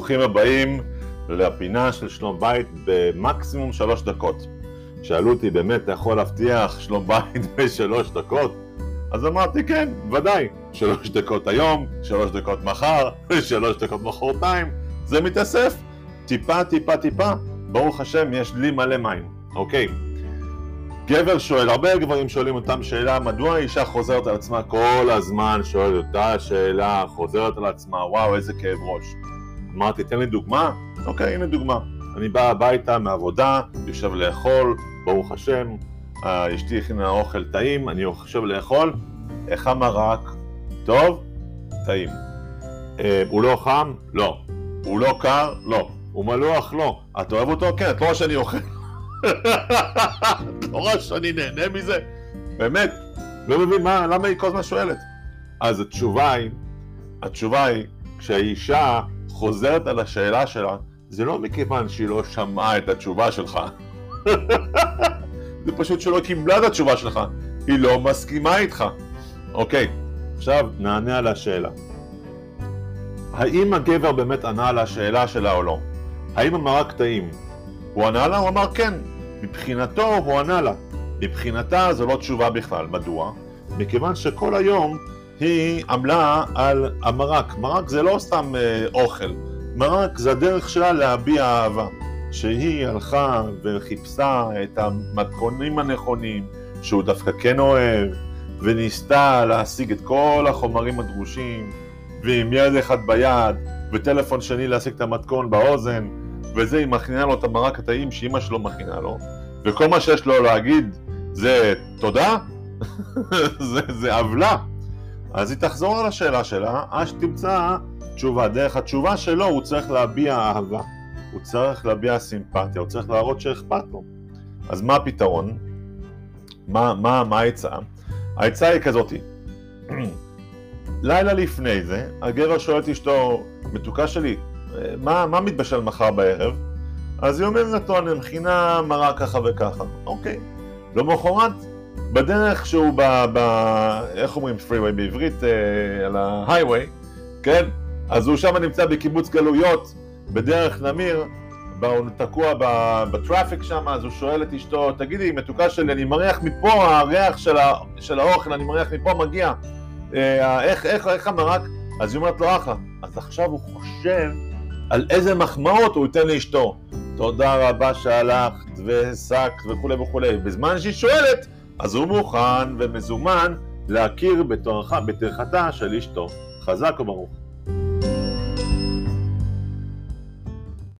ברוכים הבאים לפינה של שלום בית במקסימום שלוש דקות. שאלו אותי, באמת, אתה יכול להבטיח שלום בית בשלוש דקות? אז אמרתי, כן, ודאי. שלוש דקות היום, שלוש דקות מחר, שלוש דקות מחרתיים, זה מתאסף. טיפה, טיפה, טיפה, ברוך השם, יש לי מלא מים, אוקיי? גבר שואל, הרבה גברים שואלים אותם שאלה, מדוע האישה חוזרת על עצמה כל הזמן, שואל אותה שאלה, חוזרת על עצמה, וואו, איזה כאב ראש. אמרתי, תן לי דוגמה? אוקיי, הנה דוגמה. אני בא הביתה מעבודה, יושב לאכול, ברוך השם, אשתי הכינה אוכל טעים, אני יושב לאכול, איך המרק? טוב? טעים. אה, הוא לא חם? לא. הוא לא קר? לא. הוא מלוח? לא. את אוהב אותו? כן, את לא רואה שאני אוכל. את לא רואה שאני נהנה מזה? באמת, לא מבין מה, למה היא כל הזמן שואלת. אז התשובה היא, התשובה היא, כשהאישה חוזרת על השאלה שלה, זה לא מכיוון שהיא לא שמעה את התשובה שלך. זה פשוט שלא קיבלה את התשובה שלך. היא לא מסכימה איתך. אוקיי, עכשיו נענה על השאלה. האם הגבר באמת ענה על השאלה שלה או לא? האם המרק טעים? הוא ענה לה? הוא אמר כן. מבחינתו הוא ענה לה. מבחינתה זו לא תשובה בכלל. מדוע? מכיוון שכל היום היא עמלה על המרק. מרק זה לא סתם אה, אוכל. מרק זה הדרך שלה להביע אהבה. שהיא הלכה וחיפשה את המתכונים הנכונים, שהוא דווקא כן אוהב, וניסתה להשיג את כל החומרים הדרושים, ועם יד אחד ביד, וטלפון שני להשיג את המתכון באוזן, וזה היא מכינה לו את המרק הטעים שאימא שלו מכינה לו, וכל מה שיש לו להגיד זה תודה? זה, עוולה. אז היא תחזור על השאלה שלה, עד שתמצא תשובה. דרך התשובה שלו הוא צריך להביע אהבה. הוא צריך להביע סימפתיה, הוא צריך להראות שאכפת לו. אז מה הפתרון? מה, מה, מה העצה? העצה היא כזאתי, לילה לפני זה, הגבר שואל את אשתו, מתוקה שלי, מה, מה מתבשל מחר בערב? אז היא אומרת לו, אני מכינה מרק ככה וככה. אוקיי. למחרת, בדרך שהוא ב... ב איך אומרים פריווי בעברית? אה, על ההייווי, כן? אז הוא שם נמצא בקיבוץ גלויות, בדרך נמיר, הוא תקוע בטראפיק שם, אז הוא שואל את אשתו, תגידי, מתוקה שלי, אני מריח מפה, הריח של, ה, של האוכל, אני מריח מפה מגיע, אה, איך, איך, איך המרק? אז היא אומרת לו, אחלה. אז עכשיו הוא חושב על איזה מחמאות הוא ייתן לאשתו. תודה רבה שהלכת והעסקת וכולי וכולי. בזמן שהיא שואלת, אז הוא מוכן ומזומן להכיר בטרחתה של אשתו. חזק וברוך.